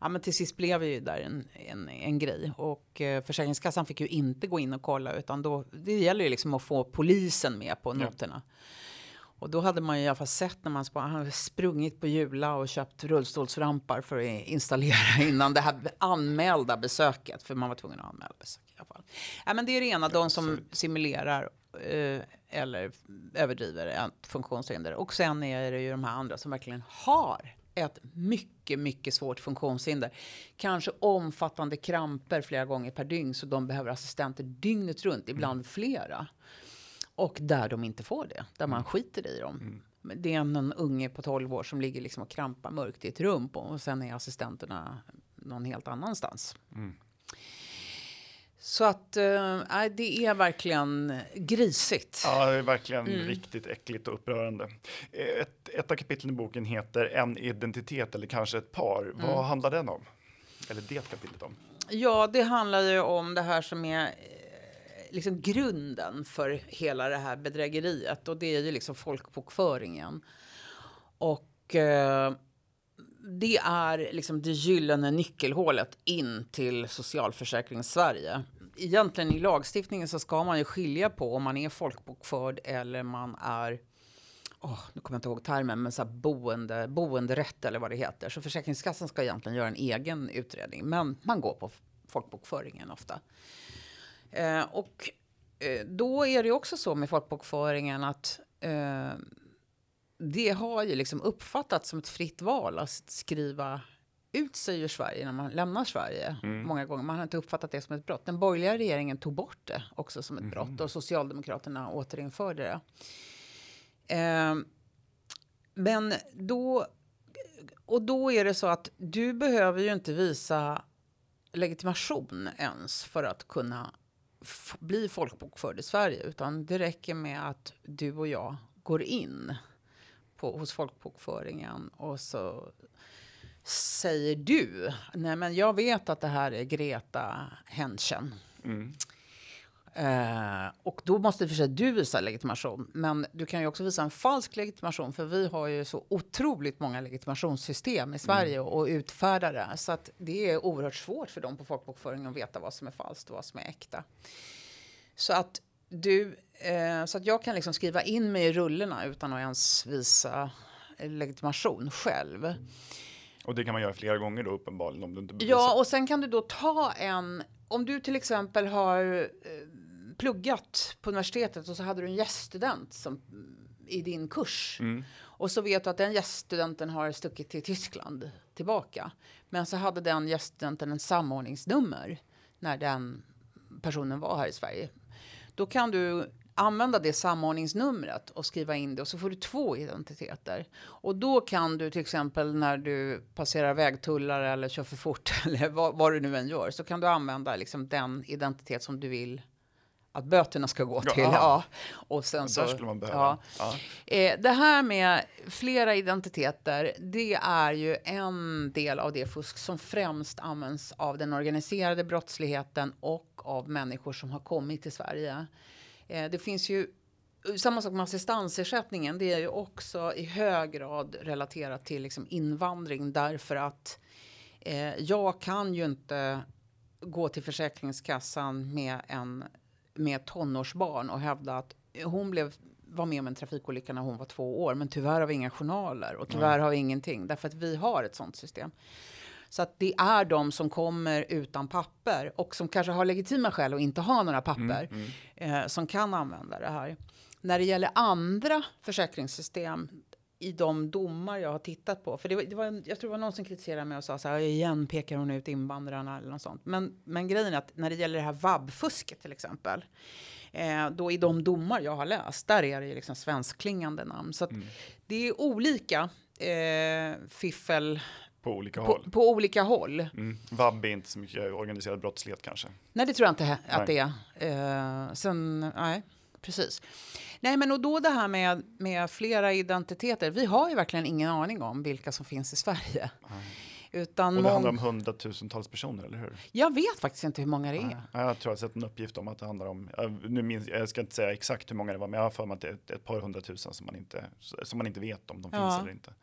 Ja, men till sist blev ju där en, en, en grej och eh, Försäkringskassan fick ju inte gå in och kolla utan då, det gäller ju liksom att få polisen med på Ja. noterna. Och då hade man ju i alla fall sett när man han hade sprungit på Jula och köpt rullstolsrampar för att installera [LAUGHS] innan det här anmälda besöket. För man var tvungen att anmäla besök i alla fall. Ja, men det är det ena, de som absolut. simulerar eh, eller överdriver ett funktionshinder. Och sen är det ju de här andra som verkligen har ett mycket, mycket svårt funktionshinder. Kanske omfattande kramper flera gånger per dygn så de behöver assistenter dygnet runt, ibland flera. Och där de inte får det, där man skiter i dem. Men Det är någon unge på 12 år som ligger liksom och krampar mörkt i ett rum på, och sen är assistenterna någon helt annanstans. Så att eh, det är verkligen grisigt. Ja, det är verkligen Mm. riktigt äckligt och upprörande. Ett, ett av kapitlen i boken heter En identitet eller kanske ett par. Mm. Vad handlar den om? Eller det kapitlet om? Ja, det handlar ju om det här som är eh, liksom grunden för hela det här bedrägeriet och det är ju liksom folkbokföringen. Och eh, det är liksom det gyllene nyckelhålet in till socialförsäkrings-Sverige. Egentligen i lagstiftningen så ska man ju skilja på om man är folkbokförd eller man är Oh, nu kommer jag inte ihåg termen, men så här boende, boenderätt eller vad det heter. Så Försäkringskassan ska egentligen göra en egen utredning, men man går på folkbokföringen ofta. Eh, och eh, då är det också så med folkbokföringen att eh, det har ju liksom uppfattats som ett fritt val att skriva ut sig ur Sverige när man lämnar Sverige. Många gånger. Man har inte uppfattat det som ett brott. Den borgerliga regeringen tog bort det också som ett brott och Socialdemokraterna återinförde det. Eh, men då, och då är det så att du behöver ju inte visa legitimation ens för att kunna bli folkbokförd i Sverige, utan det räcker med att du och jag går in på, hos folkbokföringen och så säger du, nej men jag vet att det här är Greta Henschen. Mm. Eh, och då måste för sig du visa legitimation. Men du kan ju också visa en falsk legitimation. För vi har ju så otroligt många legitimationssystem i Sverige och utfärdare. Så att det är oerhört svårt för dem på folkbokföringen att veta vad som är falskt och vad som är äkta. Så att du, eh, så att jag kan liksom skriva in mig i rullorna utan att ens visa legitimation själv. Och det kan man göra flera gånger då uppenbarligen om du inte bevisar. Ja, och sen kan du då ta en... Om du till exempel har eh, pluggat på universitetet och så hade du en gäststudent som, i din kurs. Mm. Och så vet du att den gäststudenten har stuckit till Tyskland tillbaka. Men så hade den gäststudenten en samordningsnummer när den personen var här i Sverige. Då kan du använda det samordningsnumret och skriva in det och så får du två identiteter. Och då kan du till exempel när du passerar vägtullar eller kör för fort [LAUGHS] eller vad, vad du nu än gör så kan du använda liksom den identitet som du vill att böterna ska gå Ja, till. [LAUGHS] aha. Ja. Och sen så, skulle man behöva. ja. Ja. Eh, det här med flera identiteter, det är ju en del av det fusk som främst används av den organiserade brottsligheten och av människor som har kommit till Sverige. Eh, det finns ju samma sak med assistansersättningen. Det är ju också i hög grad relaterat till liksom invandring därför att eh, jag kan ju inte gå till Försäkringskassan med en med tonårsbarn och hävda att hon blev var med om en trafikolycka när hon var två år, men tyvärr har vi inga journaler och tyvärr har vi ingenting därför att vi har ett sånt system. Så att det är de som kommer utan papper och som kanske har legitima skäl att inte ha några papper Eh, som kan använda det här. När det gäller andra försäkringssystem i de domar jag har tittat på. För det var, det var jag tror det var någon som kritiserade mig och sa så här, igen pekar hon ut invandrarna eller något sånt. Men, men grejen är att när det gäller det här vab-fusket till exempel. Eh, då i de domar jag har läst, där är det ju liksom svenskklingande namn. Så att det är olika eh, fiffel På olika på, håll. på olika håll. Mm. Vab är inte så mycket organiserad brottslighet kanske. Nej, det tror jag inte att Nej. det är. Eh, sen, nej, precis. Nej, men och då det här med, med flera identiteter. Vi har ju verkligen ingen aning om vilka som finns i Sverige. Mm. Utan Och det handlar om hundratusentals personer, eller hur? Jag vet faktiskt inte hur många det är. Ja, Jag tror jag har sett en uppgift om att det handlar om, nu minns, jag ska inte säga exakt hur många det var, men jag har för mig att det är ett, ett par hundratusen som man inte, som man inte vet om de finns Ja. eller inte.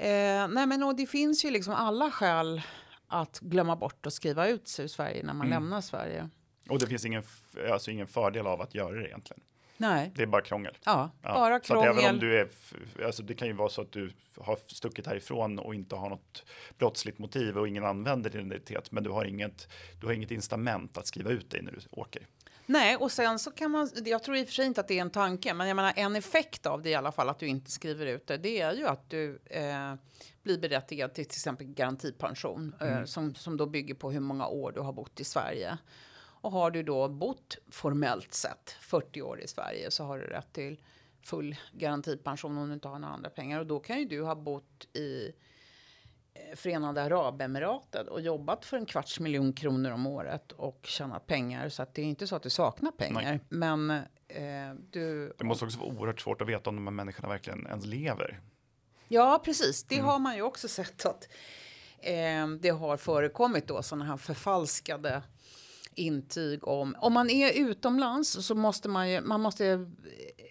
Eh, nej, men och det finns ju liksom alla skäl att glömma bort och skriva ut sig ur Sverige när man Mm. lämnar Sverige. Och det finns ingen, alltså ingen fördel av att göra det egentligen. Nej, Det är bara krångel. ja, Ja, bara Så att även om krångel. du är, alltså det kan ju vara så att du har stuckit härifrån och inte har något brottsligt motiv och ingen använder din identitet, men du har inget, du har inget incitament att skriva ut dig när du åker. Nej, och sen så kan man, jag tror i och för sig inte att det är en tanke, men jag menar en effekt av det i alla fall att du inte skriver ut det, det är ju att du eh, blir berättigad till till exempel garantipension eh, som, som då bygger på hur många år du har bott i Sverige. Och har du då bott formellt sett 40 år i Sverige så har du rätt till full garantipension om du inte har några andra pengar. Och då kan ju du ha bott i eh, Förenade Arabemiraten och jobbat för en kvarts miljon kronor om året och tjänat pengar. Så att det är inte så att du saknar pengar. Nej. Men eh, du... Det måste också vara oerhört svårt att veta om de här människorna verkligen ens lever. Ja, precis. Mm. Det har man ju också sett att eh, det har förekommit då sådana här förfalskade intyg om... Om man är utomlands så måste man ju, man måste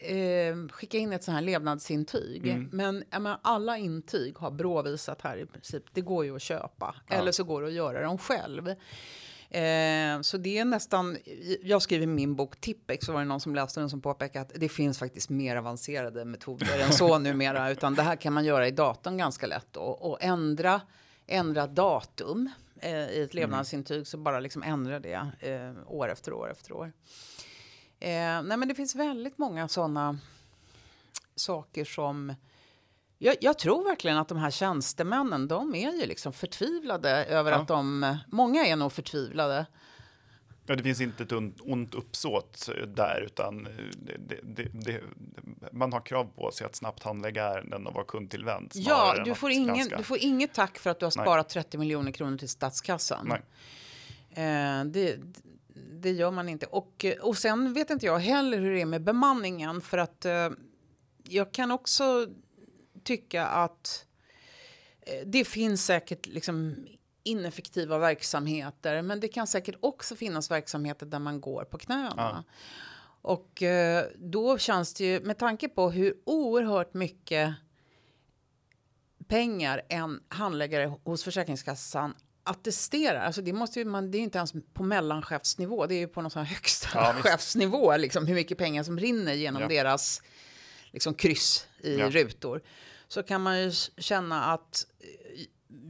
eh, skicka in ett sånt här levnadsintyg. Mm. Men menar, alla intyg har BRÅ visat här i princip. Det går ju att köpa. Eller så går det att göra dem själv. Eh, så det är nästan, jag skriver min bok Tippex så var det någon som läste den som påpekade att det finns faktiskt mer avancerade metoder än så [LAUGHS] numera. Utan det här kan man göra i datorn ganska lätt och, och ändra, ändra datum eh, i ett levnadsintyg så bara liksom ändra det eh, år efter år efter år. Eh, nej men det finns väldigt många sådana saker som jag, jag tror verkligen att de här tjänstemännen, de är ju liksom förtvivlade över Ja. att de, många är nog förtvivlade. Ja, det finns inte ett ont, uppsåt eh, där, utan eh, det, det, det, man har krav på sig att snabbt handlägga ärenden och vara kundtillvänd. Ja, du får, ingen, granska. du får inget tack för att du har Nej. sparat 30 miljoner kronor till statskassan. Eh, det, det gör man inte. Och, eh, och sen vet inte jag heller hur det är med bemanningen. För att eh, jag kan också tycka att det finns säkert liksom ineffektiva verksamheter. Men det kan säkert också finnas verksamheter där man går på knäna. Och eh, då känns det ju, med tanke på hur oerhört mycket pengar en handläggare hos Försäkringskassan attesterar. Alltså det, måste ju, man, det är inte ens på mellanchefsnivå, det är ju på någon sån högsta Ja, chefsnivå, liksom, hur mycket pengar som rinner genom Ja. deras liksom, kryss i Ja. rutor. Så kan man ju känna att eh,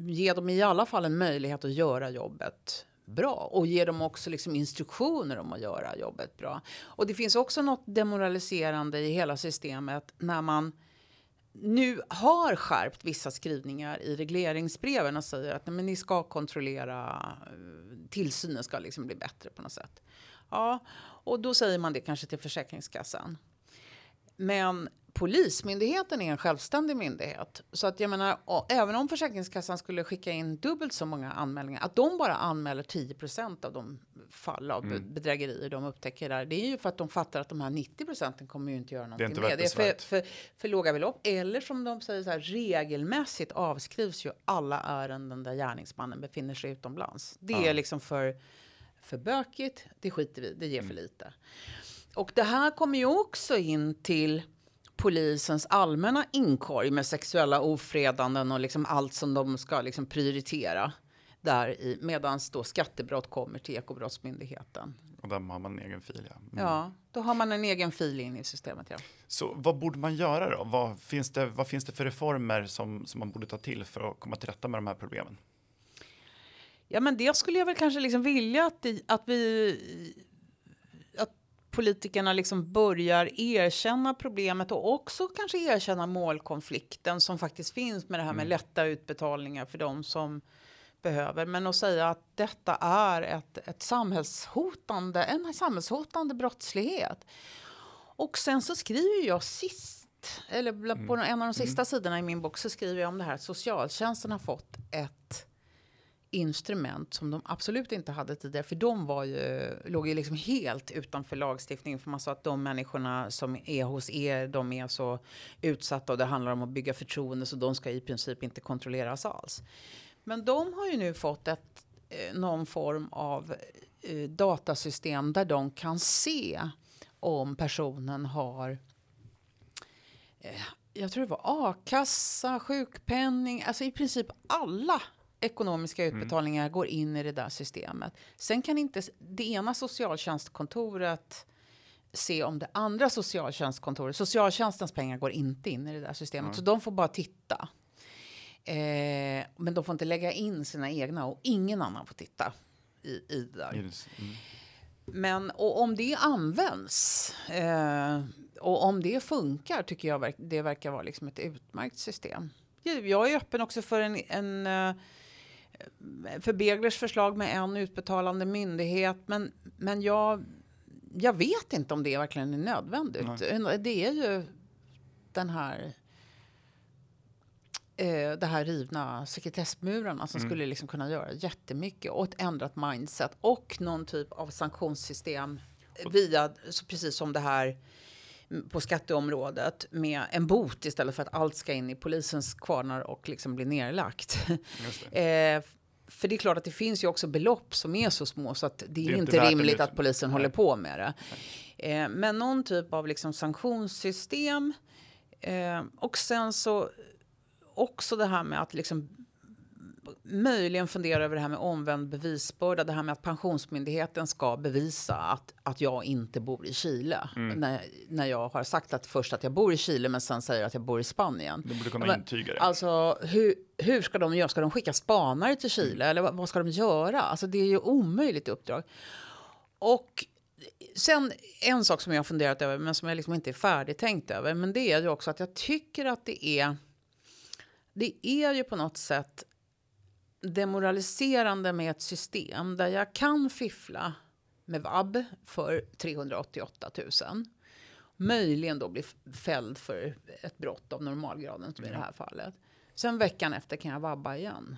ge dem i alla fall en möjlighet att göra jobbet bra och ge dem också liksom instruktioner om att göra jobbet bra. Och det finns också något demoraliserande i hela systemet när man nu har skärpt vissa skrivningar i regleringsbreven och säger att nej, men ni ska kontrollera, eh, tillsynen ska liksom bli bättre på något sätt. Ja, och då säger man det kanske till Försäkringskassan. Men Polismyndigheten är en självständig myndighet. Så att jag menar, även om Försäkringskassan skulle skicka in dubbelt så många anmälningar, att de bara anmäler 10% av de fall av Mm. bedrägerier de upptäcker där, det är ju för att de fattar att de här 90 procenten kommer ju inte göra någonting inte med. Det är för, för, för låga belopp. Eller som de säger så här, regelmässigt avskrivs ju alla ärenden där gärningsmannen befinner sig utomlands. Det Ja. är liksom för, för bökigt, det skiter vi det ger Mm. för lite. Och det här kommer ju också in till polisens allmänna inkorg med sexuella ofredanden och liksom allt som de ska liksom prioritera där i medan då skattebrott kommer till ekobrottsmyndigheten. Och där har man en egen fil. Ja. Mm. Ja, då har man en egen fil in i systemet. Ja. Så vad borde man göra då? Vad finns det, vad finns det för reformer som, som man borde ta till för att komma till rätta med de här problemen? Ja, men det skulle jag väl kanske liksom vilja att, att vi politikerna liksom börjar erkänna problemet och också kanske erkänna målkonflikten som faktiskt finns med det här med lätta utbetalningar för de som behöver. Men att säga att detta är ett, ett samhällshotande, en samhällshotande brottslighet. Och sen så skriver jag sist, eller på en av de sista sidorna i min bok så skriver jag om det här att socialtjänsten har fått ett instrument som de absolut inte hade tidigare. För de var ju, låg ju liksom helt utanför lagstiftningen. För man sa att de människorna som är hos er, de är så utsatta och det handlar om att bygga förtroende så de ska i princip inte kontrolleras alls. Men de har ju nu fått ett, eh, någon form av eh, datasystem där de kan se om personen har eh, jag tror det var a-kassa, sjukpenning, alltså i princip alla ekonomiska Mm. utbetalningar går in i det där systemet. Sen kan inte det ena socialtjänstkontoret se om det andra socialtjänstkontoret, socialtjänstens pengar går inte in i det där systemet, så de får bara titta. Eh, men de får inte lägga in sina egna och ingen annan får titta i, i det där. Mm. Men och om det används eh, och om det funkar tycker jag det verkar vara liksom ett utmärkt system. Jag är öppen också för en, en eh, för Beglers förslag med en utbetalande myndighet. Men, men jag, jag vet inte om det verkligen är nödvändigt. Det är ju den här eh, det här rivna sekretessmurarna som skulle liksom kunna göra jättemycket och ett ändrat mindset och någon typ av sanktionssystem via, så precis som det här mm, på skatteområdet med en bot istället för att allt ska in i polisens kvarnar och liksom bli nerlagt. [LAUGHS] Eh, för det är klart att det finns ju också belopp som är så små så att det är, Det är inte inte rimligt nu. att polisen Nej. håller på med det. Eh, men någon typ av liksom sanktionssystem eh, och sen så också det här med att liksom möjligen fundera över det här med omvänd bevisbörda. Det här med att Pensionsmyndigheten ska bevisa att, att jag inte bor i Chile. Mm. När, när jag har sagt att först att jag bor i Chile men sen säger att jag bor i Spanien. De borde kunna Men, intyga det. Alltså hur, hur ska de göra? Ska de skicka spanare till Chile? Eller vad, vad ska de göra? Alltså det är ju omöjligt uppdrag. Och sen en sak som jag har funderat över men som jag liksom inte är färdigtänkt över. Men det är ju också att jag tycker att det är det är ju på något sätt demoraliserande med ett system där jag kan fiffla med vab för 388 000. Möjligen då bli fälld för ett brott av normalgraden som i det här fallet. Sen veckan efter kan jag vabba igen.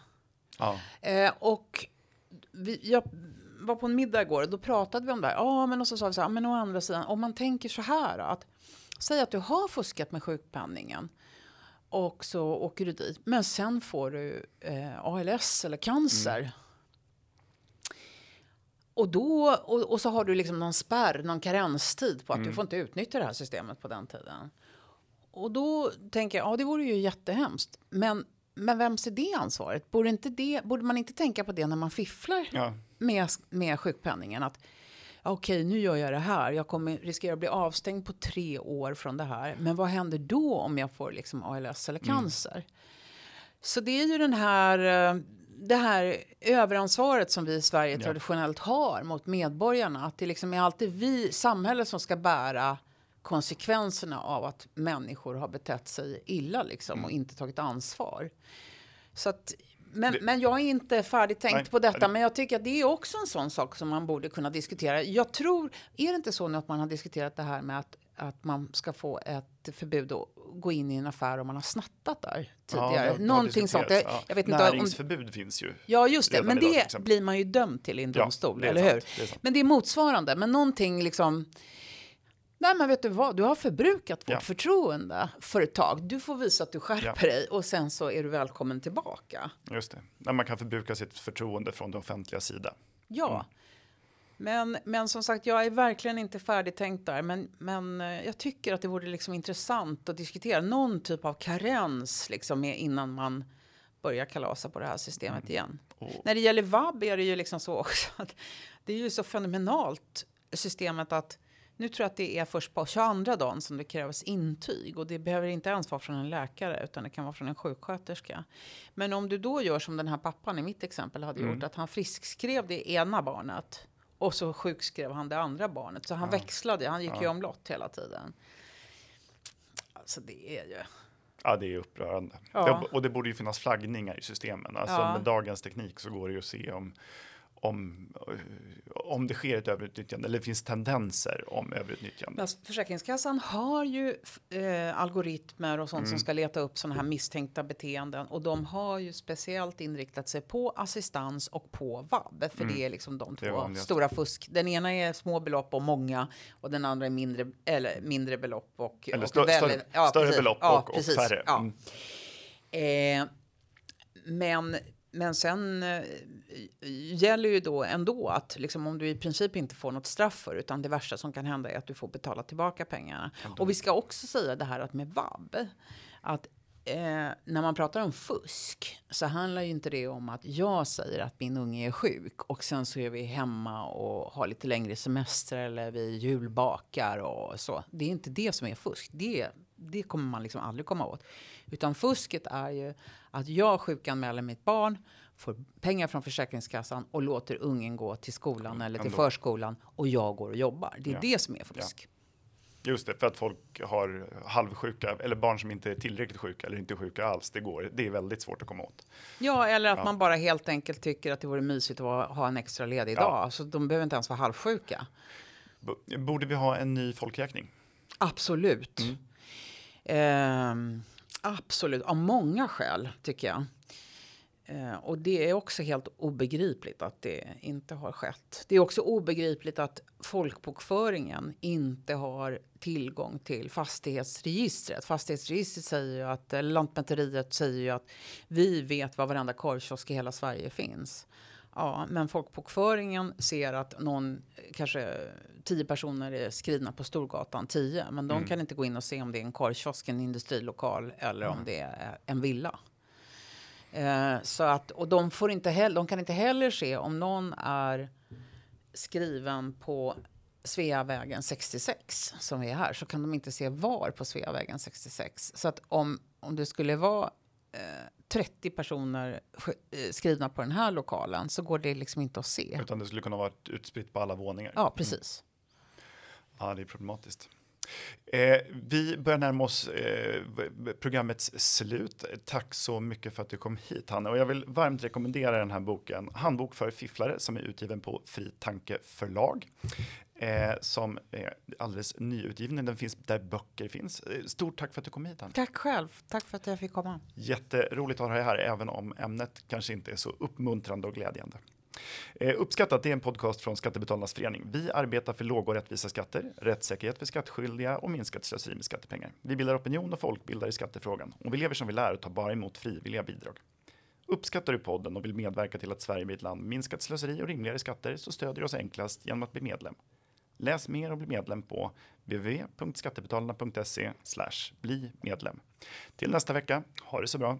Ja. Eh, och vi, jag var på en middag igår och då pratade vi om det här. Ja, men och så sa vi så här, men å andra sidan, om man tänker så här att säg att du har fuskat med sjukpenningen och så åker du dit, men sen får du eh, ALS eller cancer. Och, då, och, och så har du liksom någon spärr, någon karenstid på att du får inte utnyttja det här systemet på den tiden. Och då tänker jag, ja det vore ju jättehemskt. Men, men vems är det ansvaret? Borde, inte det, borde man inte tänka på det när man fifflar Ja. med, med sjukpenningen? Att okej, nu gör jag det här. Jag kommer riskera att bli avstängd på tre år från det här. Men vad händer då om jag får liksom ALS eller cancer? Så det är ju den här, eh, det här överansvaret som vi i Sverige Ja. traditionellt har mot medborgarna. Att det liksom är alltid vi, samhället, som ska bära konsekvenserna av att människor har betett sig illa liksom, och inte tagit ansvar. Så att, men, men jag är inte färdigtänkt Nej, på detta. det- Men jag tycker att det är också en sån sak som man borde kunna diskutera. Jag tror, är det inte så nu att man har diskuterat det här med att, att man ska få ett förbud att gå in i en affär om man har snattat där tidigare? Ja, det Någonting sånt. Jag, ja. jag vet inte om, Näringsförbud finns ju. Ja, just det. Men det blir man ju dömd till i en Ja, domstol, är eller sant, hur? det. Men det är motsvarande. Men någonting liksom... Nej, men vet du vad? Du har förbrukat vårt Ja. förtroende för ett tag. Du får visa att du skärper Ja. dig och sen så är du välkommen tillbaka. Just det. När man kan förbruka sitt förtroende från det offentliga sida. Ja. Mm. Men, men som sagt, jag är verkligen inte färdigtänkt där. Men, men eh, jag tycker att det vore liksom intressant att diskutera någon typ av karens liksom, innan man börjar kalasa på det här systemet Mm. igen. Och, När det gäller vab är det ju liksom så också att det är ju så fenomenalt systemet att nu tror jag att det är först på 22 dagen som det krävs intyg och det behöver inte ens vara från en läkare utan det kan vara från en sjuksköterska. Men om du då gör som den här pappan i mitt exempel hade gjort att han friskskrev det ena barnet och så sjukskrev han det andra barnet så han växlade, han gick ju omlott hela tiden. Alltså det är ju... ja, det är upprörande. Ja. Det, och det borde ju finnas flaggningar i systemen. Alltså Ja. med dagens teknik så går det ju att se om, om, eh, om det sker ett överutnyttjande eller det finns tendenser om överutnyttjande. Alltså, Försäkringskassan har ju eh, algoritmer och sånt Mm. som ska leta upp sådana här misstänkta beteenden och de har ju speciellt inriktat sig på assistans och på vab för det är liksom de Mm. Två stora fusk. Den ena är små belopp och många och den andra är mindre eller mindre belopp och Eller och stö- väldigt- större, större precis. belopp Ja, och, och färre. Ja. Mm. Eh, men, men sen eh, gäller ju då ändå att liksom, om du i princip inte får något straff för utan det värsta som kan hända är att du får betala tillbaka pengarna. Och vi ska också säga det här att med vab att eh, när man pratar om fusk så handlar ju inte det om att jag säger att min unge är sjuk och sen så är vi hemma och har lite längre semester eller vi julbakar och så. Det är inte det som är fusk. Det, det kommer man liksom aldrig komma åt. Utan fusket är ju att jag sjukanmäler mitt barn, får pengar från Försäkringskassan och låter ungen gå till skolan eller till ändå. förskolan och jag går och jobbar. Det är Ja. det som är fusk. Just det, för att folk har halvsjuka eller barn som inte är tillräckligt sjuka eller inte sjuka alls. Det går. Det är väldigt svårt att komma åt. Ja, eller att Ja. man bara helt enkelt tycker att det vore mysigt att ha- en extra ledig Ja. dag. Så de behöver inte ens vara halvsjuka. Borde vi ha en ny folkräkning? Absolut. Mm. Ehm, absolut, av många skäl tycker jag. Eh, och det är också helt obegripligt att det inte har skett. Det är också obegripligt att folkbokföringen inte har tillgång till fastighetsregistret. Fastighetsregistret säger ju att, eller Lantmäteriet säger ju att vi vet var varenda korvkiosk i hela Sverige finns. Ja, men folkbokföringen ser att någon, kanske tio personer är skrivna på Storgatan 10, men de kan inte gå in och se om det är en korvkiosk, en industrilokal eller om det är en villa. Eh, så att, och de, får inte heller, de kan inte heller se om någon är skriven på Sveavägen 66 som är här så kan de inte se var på Sveavägen 66. Så att om, om det skulle vara 30 personer sk- eh, skrivna på den här lokalen så går det liksom inte att se. Utan det skulle kunna vara utspritt på alla våningar. Ja, precis. Ja, det är problematiskt. Eh, vi börjar närma oss eh, programmets slut. Tack så mycket för att du kom hit, Hanne. Och jag vill varmt rekommendera den här boken, Handbok för fifflare, som är utgiven på Fri Tanke förlag. Eh, som är alldeles nyutgiven. Den finns där böcker finns. Eh, Stort tack för att du kom hit, Hanne. Tack själv. Tack för att jag fick komma. Jätteroligt att ha dig här, även om ämnet kanske inte är så uppmuntrande och glädjande. Eh, uppskattat, är en podcast från Skattebetalarnas förening. Vi arbetar för låga och rättvisa skatter, rättssäkerhet för skattskyldiga och minskat slöseri med skattepengar. Vi bildar opinion och folkbildar i skattefrågan och vi lever som vi lär och tar bara emot frivilliga bidrag. Uppskattar du podden och vill medverka till att Sverige blir ett land med minskat slöseri och rimligare skatter så stödjer du oss enklast genom att bli medlem. Läs mer och bli medlem på www.skattebetalarna.se bli medlem. Till nästa vecka, ha det så bra!